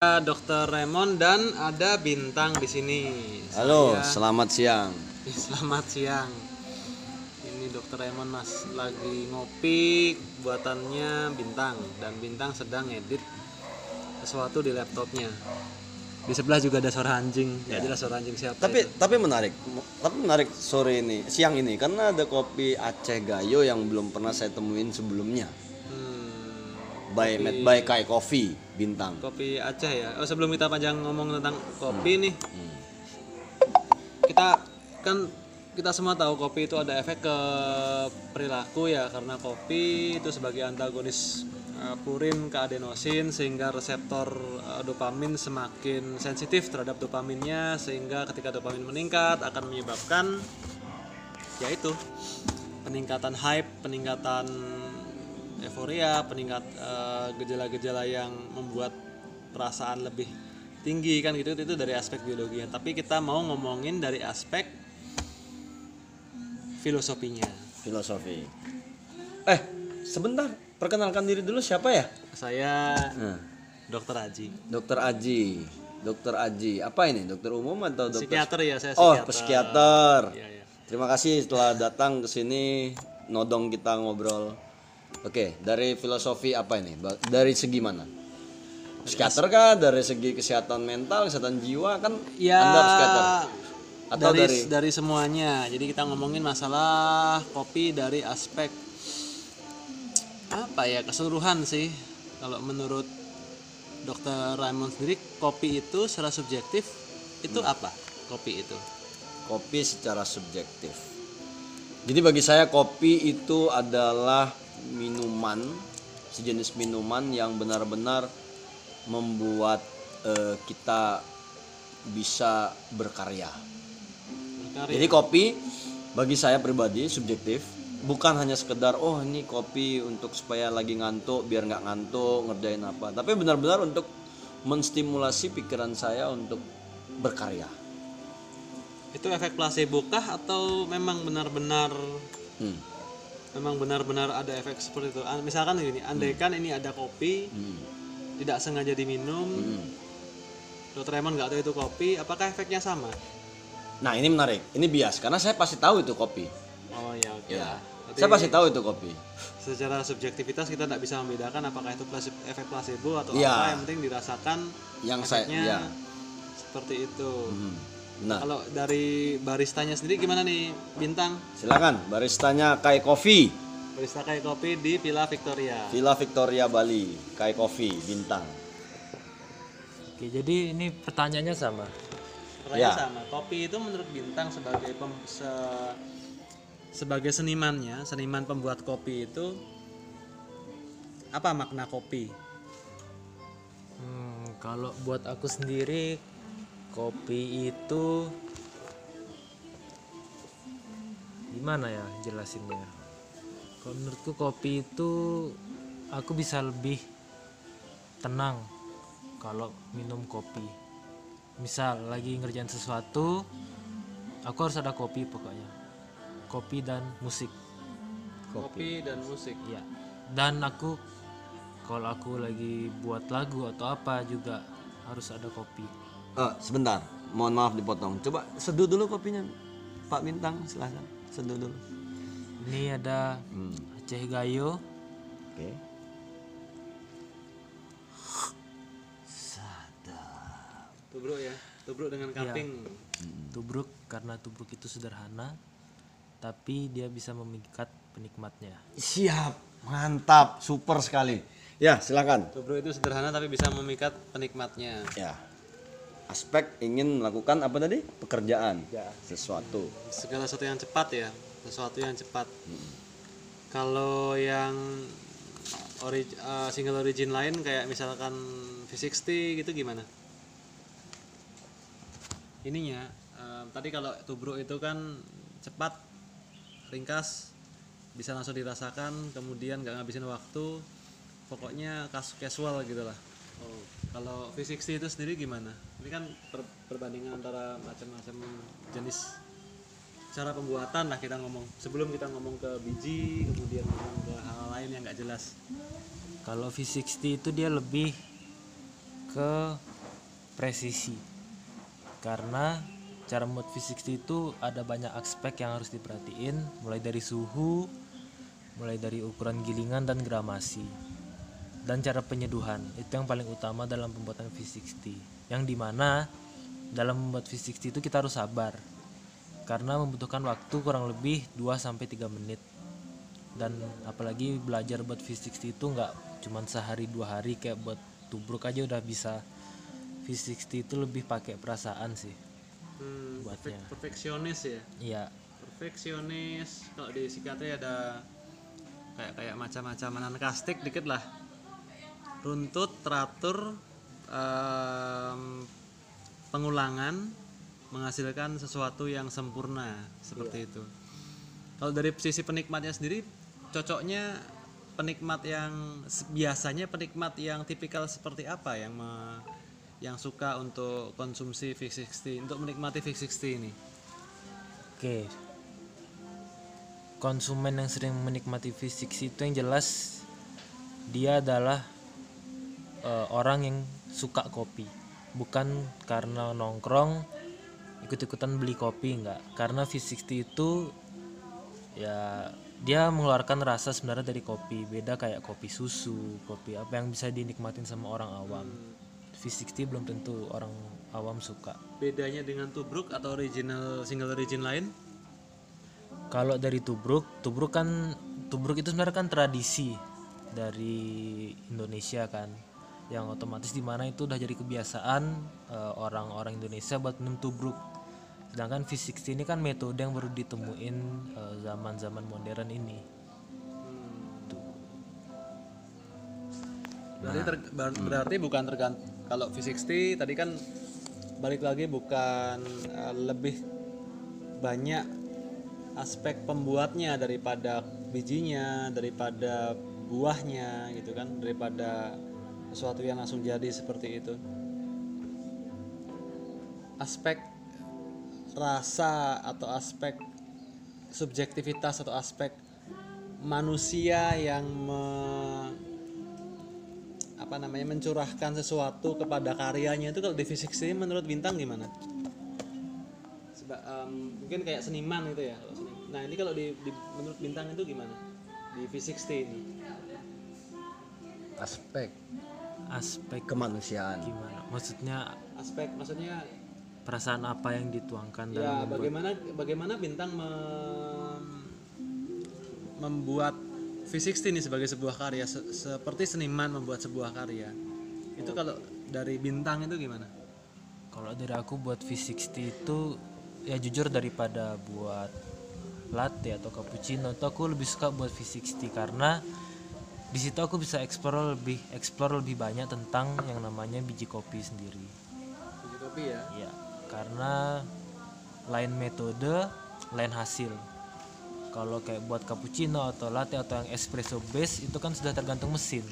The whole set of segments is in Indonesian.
Dr. Raymond dan ada bintang di sini. Halo, Saya- selamat siang. Selamat siang. Ini Dr. Raymond Mas lagi ngopi buatannya bintang dan bintang sedang edit sesuatu di laptopnya. Di sebelah juga ada suara anjing. Ya, jelas suara anjing siapa. Tapi itu. tapi menarik. Tapi menarik sore ini, siang ini karena ada kopi Aceh Gayo yang belum pernah saya temuin sebelumnya. Hmm, By made by Kai Coffee Bintang. kopi Aceh ya. Oh, sebelum kita panjang ngomong tentang kopi nih. Hmm. Kita kan kita semua tahu kopi itu ada efek ke perilaku ya karena kopi itu sebagai antagonis uh, purin ke adenosin sehingga reseptor uh, dopamin semakin sensitif terhadap dopaminnya sehingga ketika dopamin meningkat akan menyebabkan yaitu peningkatan hype, peningkatan euforia, peningkat uh, gejala-gejala yang membuat perasaan lebih tinggi kan gitu itu dari aspek biologinya. Tapi kita mau ngomongin dari aspek filosofinya. Filosofi. Eh, sebentar. Perkenalkan diri dulu siapa ya? Saya Nah, Dokter Aji, Dokter Aji. Dokter Aji. Apa ini? Dokter umum atau dokter? psikiater ya saya Oh, psikiater. psikiater. Iya, iya. Terima kasih telah datang ke sini nodong kita ngobrol. Oke, dari filosofi apa ini? Dari segi mana? Psikiater kah? Dari segi kesehatan mental, kesehatan jiwa kan? Ya, Anda psikiater. Atau dari, dari, dari semuanya. Jadi kita ngomongin masalah kopi dari aspek apa ya keseluruhan sih. Kalau menurut Dokter Raymond sendiri, kopi itu secara subjektif itu Hmm. apa? Kopi itu. kopi secara subjektif. Jadi bagi saya kopi itu adalah minuman, sejenis minuman yang benar-benar membuat eh, kita bisa berkarya. Berkarya. Jadi kopi bagi saya pribadi subjektif bukan hanya sekedar oh ini kopi untuk supaya lagi ngantuk biar nggak ngantuk ngerjain apa, tapi benar-benar untuk menstimulasi pikiran saya untuk berkarya. Itu efek placebo kah atau memang benar-benar Hmm. Memang benar-benar ada efek seperti itu? An- Misalkan gini, andaikan ini ada kopi Hmm. tidak sengaja diminum, Hmm. Dokter Raymond nggak tahu itu kopi, apakah efeknya sama? Nah ini menarik, ini bias karena saya pasti tahu itu kopi. Oh ya oke. Ya. Berarti Saya pasti tahu itu kopi. secara subjektivitas kita tidak bisa membedakan apakah itu efek placebo atau Iya. apa yang penting dirasakan Yang saya, efeknya ya, seperti itu. Hmm. Benar. Kalau dari baristanya sendiri gimana nih bintang Silakan, baristanya Kai Coffee, barista kayak kopi di Villa Victoria. Villa Victoria Bali, Kai Coffee, bintang. Oke, jadi ini pertanyaannya sama. Pertanyaan Ya. sama. Kopi itu menurut bintang sebagai pem- se- sebagai senimannya, seniman pembuat kopi itu apa makna kopi? Hmm, kalau buat aku sendiri, kopi itu gimana ya jelasinnya? Kalau menurutku kopi itu aku bisa lebih tenang kalau minum kopi. Misal lagi ngerjain sesuatu, aku harus ada kopi pokoknya. Kopi dan musik. Kopi dan musik. Ya. Dan aku kalau aku lagi buat lagu atau apa juga harus ada kopi. Oh, sebentar, mohon maaf dipotong. Coba seduh dulu kopinya, Pak Bintang, silahkan seduh dulu. Ini ada Hmm. Aceh Gayo. Oke. Tubruk ya. Tubruk dengan kaping. Tubruk karena tubruk itu sederhana tapi dia bisa memikat penikmatnya. Siap, mantap, super sekali. Ya, silakan. Tubruk itu sederhana tapi bisa memikat penikmatnya. Ya. Aspek ingin melakukan apa tadi? Pekerjaan. Ya. Sesuatu. Segala sesuatu yang cepat ya, sesuatu yang cepat. Kalau yang ori- eh, single origin lain kayak misalkan V60 gitu gimana? Ininya eh, tadi kalau tubruk itu kan cepat, ringkas, bisa langsung dirasakan, kemudian nggak ngabisin waktu, pokoknya casual gitu lah. Oh, kalau V60 itu sendiri gimana? Ini kan per- perbandingan antara macam-macam jenis cara pembuatan lah kita ngomong. Sebelum kita ngomong ke biji kemudian ngomong ke hal lain yang nggak jelas. Kalau V60 itu dia lebih ke presisi. Karena cara membuat V60 itu ada banyak aspek yang harus diperhatiin. Mulai dari suhu mulai dari ukuran gilingan dan gramasi dan cara penyeduhan itu yang paling utama dalam pembuatan V60 yang di mana dalam membuat V60 itu kita harus sabar karena membutuhkan waktu kurang lebih 2-3 menit dan apalagi belajar buat V60 itu nggak cuman sehari dua hari kayak buat tubruk aja udah bisa V60 itu lebih pakai perasaan sih Hmm, Buatnya. perfek- perfeksionis ya. iya Perfeksionis. Kalau di psikiatri ada kayak kayak macam-macam kastik dikit lah. Runtut, teratur, em, pengulangan menghasilkan sesuatu yang sempurna seperti itu. Kalau dari sisi penikmatnya sendiri, cocoknya penikmat yang biasanya penikmat yang tipikal seperti apa yang me- yang suka untuk konsumsi V60 untuk menikmati V60 ini? Oke. Konsumen yang sering menikmati V60 itu yang jelas dia adalah eh, orang yang suka kopi. Bukan karena nongkrong ikut-ikutan beli kopi enggak. Karena V60 itu ya dia mengeluarkan rasa sebenarnya dari kopi. Beda kayak kopi susu, kopi apa yang bisa dinikmatin sama orang awam. V60 belum tentu orang awam suka. bedanya dengan tubruk atau original single origin lain Kalau dari tubruk, tubruk kan tubruk itu sebenarnya kan tradisi dari Indonesia kan, yang otomatis di mana itu udah jadi kebiasaan eh, orang-orang Indonesia buat minum tubruk. Sedangkan V60 ini kan metode yang baru ditemuin eh, zaman-zaman modern ini. berarti ter- ber- berarti bukan tergantung kalau V60 tadi kan balik lagi bukan eh, lebih banyak aspek pembuatnya daripada bijinya daripada buahnya gitu kan daripada sesuatu yang langsung jadi seperti itu aspek rasa atau aspek subjektivitas atau aspek manusia yang me- apa namanya mencurahkan sesuatu kepada karyanya itu kalau di V60 menurut bintang gimana? Seba- em, mungkin kayak seniman gitu ya. kalau Nah ini kalau di, di- menurut bintang itu gimana di V60 ini? aspek Aspek kemanusiaan gimana? Maksudnya Aspek maksudnya perasaan apa yang dituangkan dalam ya membuat bagaimana bagaimana bintang mem- membuat V60 ini sebagai sebuah karya se- seperti seniman membuat sebuah karya. Itu kalau dari bintang itu gimana? Kalau dari aku buat V60 itu ya jujur daripada buat latte atau cappuccino itu aku lebih suka buat V60 karena di situ aku bisa explore lebih explore lebih banyak tentang yang namanya biji kopi sendiri. Biji kopi ya. Ya, karena lain metode, lain hasil. Kalau kayak buat cappuccino atau latte atau yang espresso base itu kan sudah tergantung mesin.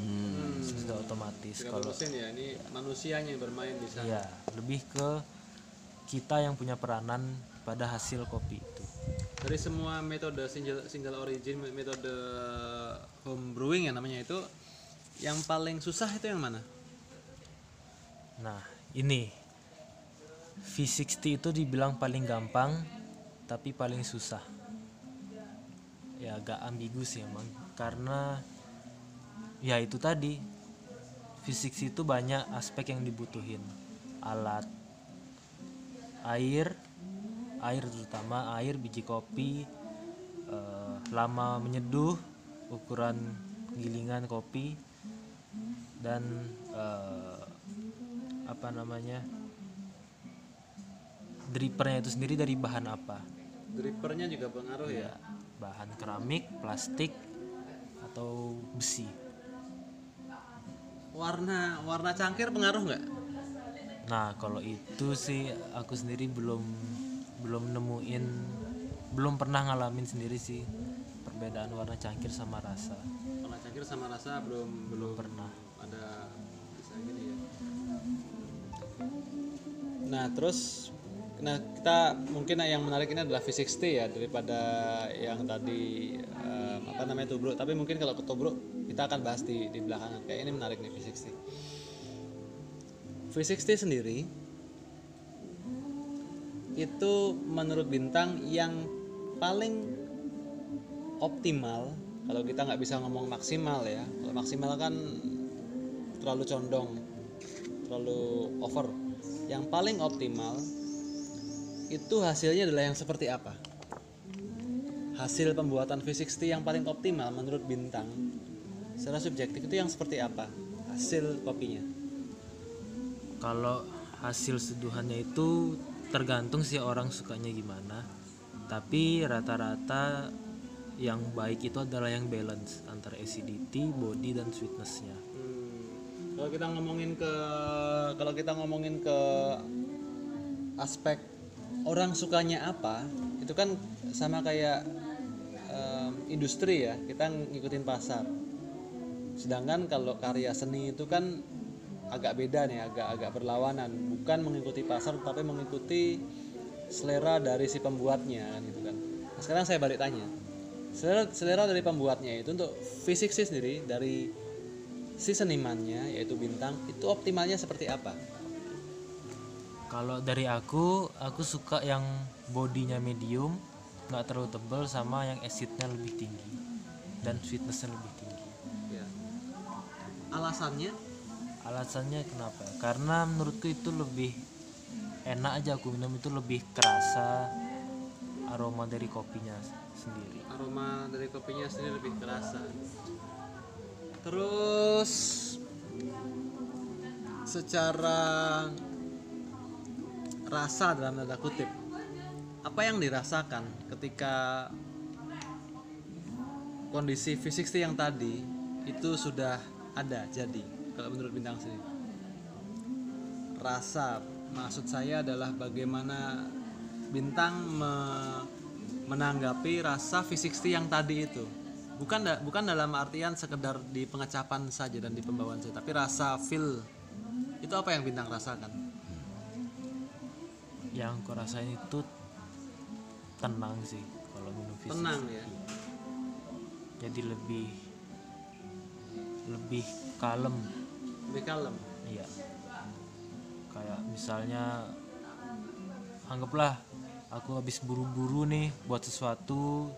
Hmm. Sudah otomatis. Kalau mesin ya ini manusianya yang bermain di sana. ya lebih ke kita yang punya peranan pada hasil kopi itu. Dari semua metode single, single origin, metode home brewing ya namanya itu, yang paling susah itu yang mana? Nah, ini V60 itu dibilang paling gampang tapi paling susah. Ya agak ambigu sih emang karena ya itu tadi V60 itu banyak aspek yang dibutuhin. Alat air, air terutama air biji kopi eh, lama menyeduh, ukuran gilingan kopi dan eh, apa namanya drippernya itu sendiri dari bahan apa Drippernya juga pengaruh ya. ya bahan keramik plastik atau besi Warna warna cangkir pengaruh nggak? nah kalau itu sih aku sendiri belum belum nemuin belum pernah ngalamin sendiri sih perbedaan warna cangkir sama rasa Warna cangkir sama rasa belum belum pernah ada bisa gini ya. Nah terus, nah kita mungkin yang menarik ini adalah V60 ya daripada yang tadi em, apa namanya tubruk. Tapi mungkin kalau ke tubruk kita akan bahas di di belakangan. Kayak ini menarik nih V60. V60 sendiri itu menurut bintang yang paling optimal kalau kita nggak bisa ngomong maksimal ya. Kalau maksimal kan terlalu condong terlalu over. Yang paling optimal itu hasilnya adalah yang seperti apa? Hasil pembuatan V60 yang paling optimal menurut bintang secara subjektif itu yang seperti apa? Hasil kopinya. Kalau hasil seduhannya itu tergantung sih orang sukanya gimana. Tapi rata-rata yang baik itu adalah yang balance antara acidity, body dan sweetnessnya. Hmm, kalau kita ngomongin ke kalau kita ngomongin ke aspek orang sukanya apa itu kan sama kayak em, industri ya kita ngikutin pasar sedangkan kalau karya seni itu kan agak beda nih agak agak berlawanan bukan mengikuti pasar tapi mengikuti selera dari si pembuatnya kan gitu kan nah, sekarang saya balik tanya selera, selera dari pembuatnya itu untuk fisik sih sendiri dari si senimannya yaitu bintang itu optimalnya seperti apa Kalau dari aku, aku suka yang bodinya medium, nggak terlalu tebal sama yang acidnya lebih tinggi dan sweetnessnya lebih tinggi. ya. alasannya Alasannya kenapa? Karena menurutku itu lebih enak aja aku minum itu lebih kerasa aroma dari kopinya sendiri. aroma dari kopinya sendiri lebih terasa terus secara rasa dalam tanda kutip apa yang dirasakan ketika kondisi V60 yang tadi itu sudah ada jadi kalau menurut bintang sendiri rasa. Maksud saya adalah bagaimana bintang me- menanggapi rasa V60 yang tadi itu. Bukan da- bukan dalam artian sekedar di pengecapan saja dan di pembawaan saja tapi rasa feel. Itu apa yang bintang rasakan? Yang aku rasain itu tenang sih kalau minum fisik. tenang ya. Jadi lebih lebih kalem. Lebih kalem Iya. Kayak misalnya anggaplah aku habis buru-buru nih buat sesuatu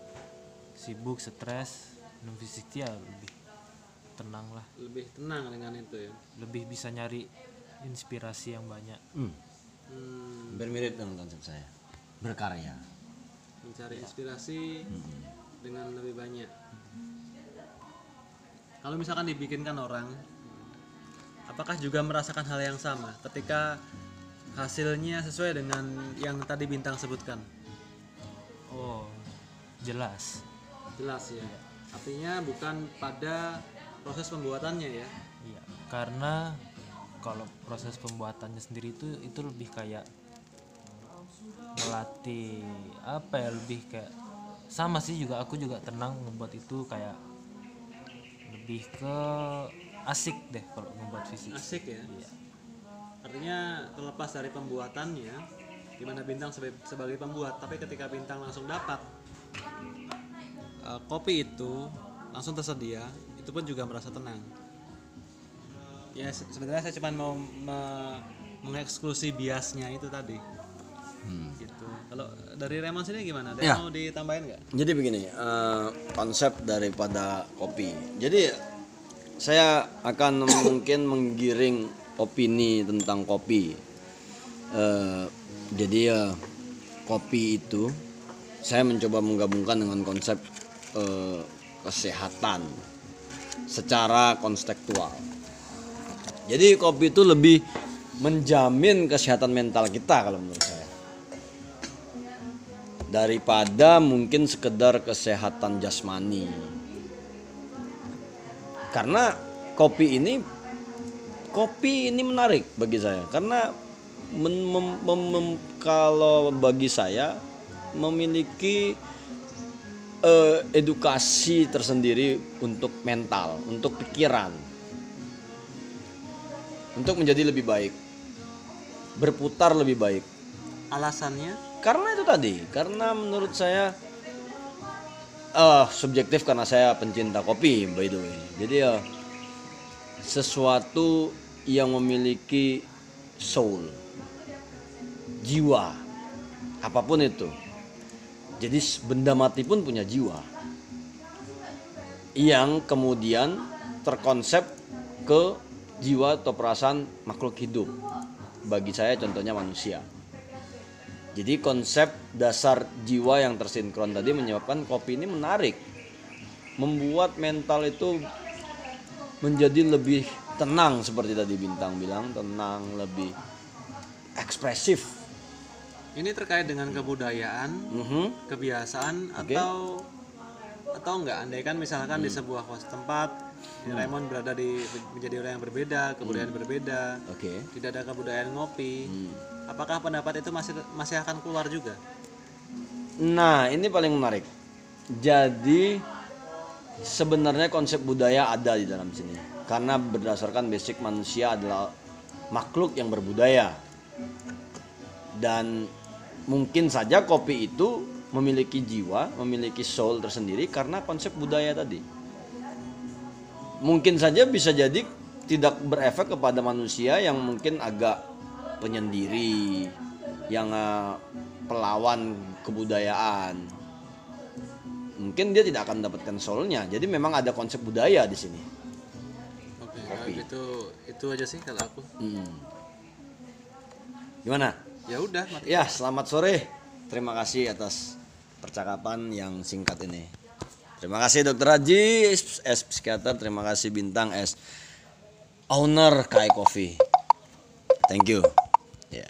sibuk stres minum fisik ya lebih tenang lah lebih tenang dengan itu ya lebih bisa nyari inspirasi yang banyak Hmm. Hmm, Hampir mirip dengan konsep saya. Berkarya. mencari inspirasi dengan lebih banyak kalau misalkan dibikinkan orang apakah juga merasakan hal yang sama ketika hasilnya sesuai dengan yang tadi bintang sebutkan? Oh jelas. Jelas ya. Artinya bukan pada proses pembuatannya ya? Iya karena kalau proses pembuatannya sendiri itu itu lebih kayak melatih apa ya lebih kayak sama sih juga aku juga tenang membuat itu kayak lebih ke asik deh kalau membuat fisik. Asik ya? Iya. Artinya terlepas dari pembuatannya di mana bintang sebagai, sebagai pembuat tapi ketika bintang langsung dapat eh, kopi itu langsung tersedia itu pun juga merasa tenang. Ya se- sebenarnya saya cuma mau me- mengeksklusi biasnya itu tadi. Gitu. Kalau dari Raymond sini gimana? Ada Ya. yang mau ditambahin nggak? Jadi begini, eh, konsep daripada kopi. Jadi saya akan mungkin menggiring opini tentang kopi. Eh, jadi ya kopi itu saya mencoba menggabungkan dengan konsep eh, kesehatan secara konstektual. Jadi kopi itu lebih menjamin kesehatan mental kita kalau menurut saya daripada mungkin sekedar kesehatan jasmani. Karena kopi ini kopi ini menarik bagi saya karena men- mem- mem- mem- kalau bagi saya memiliki eh, edukasi tersendiri untuk mental, untuk pikiran. Untuk menjadi lebih baik. Berputar lebih baik. alasannya Karena itu tadi, karena menurut saya eh subjektif karena saya pencinta kopi by the way. Jadi ya sesuatu yang memiliki soul, jiwa, apa pun itu. Jadi benda mati pun punya jiwa yang kemudian terkonsep ke jiwa atau perasaan makhluk hidup. Bagi saya contohnya manusia. Jadi konsep dasar jiwa yang tersinkron tadi menyebabkan kopi ini menarik. Membuat mental itu menjadi lebih tenang seperti tadi Bintang bilang, tenang, lebih ekspresif. Ini terkait dengan kebudayaan, Mhm. kebiasaan Oke. atau atau enggak andaikan misalkan di sebuah kos tempat Raymond berada di menjadi orang yang berbeda, kebudayaan berbeda, Oke. tidak ada kebudayaan ngopi. Apakah pendapat itu masih masih akan keluar juga? Nah, ini paling menarik. Jadi sebenarnya konsep budaya ada di dalam sini. Karena berdasarkan basic manusia adalah makhluk yang berbudaya. Dan mungkin saja kopi itu memiliki jiwa, memiliki soul tersendiri karena konsep budaya tadi. Mungkin saja bisa jadi tidak berefek kepada manusia yang mungkin agak penyendiri, yang eh, pelawan kebudayaan. Mungkin dia tidak akan mendapatkan soulnya. Jadi memang ada konsep budaya di sini. Oke, kalau gitu itu aja sih kalau aku. Hmm. Gimana? Ya udah. Ya, selamat sore. Terima kasih atas percakapan yang singkat ini. Terima kasih Dokter Haji, S psikiater. Terima kasih Bintang S owner Kai Coffee. Thank you. Ya.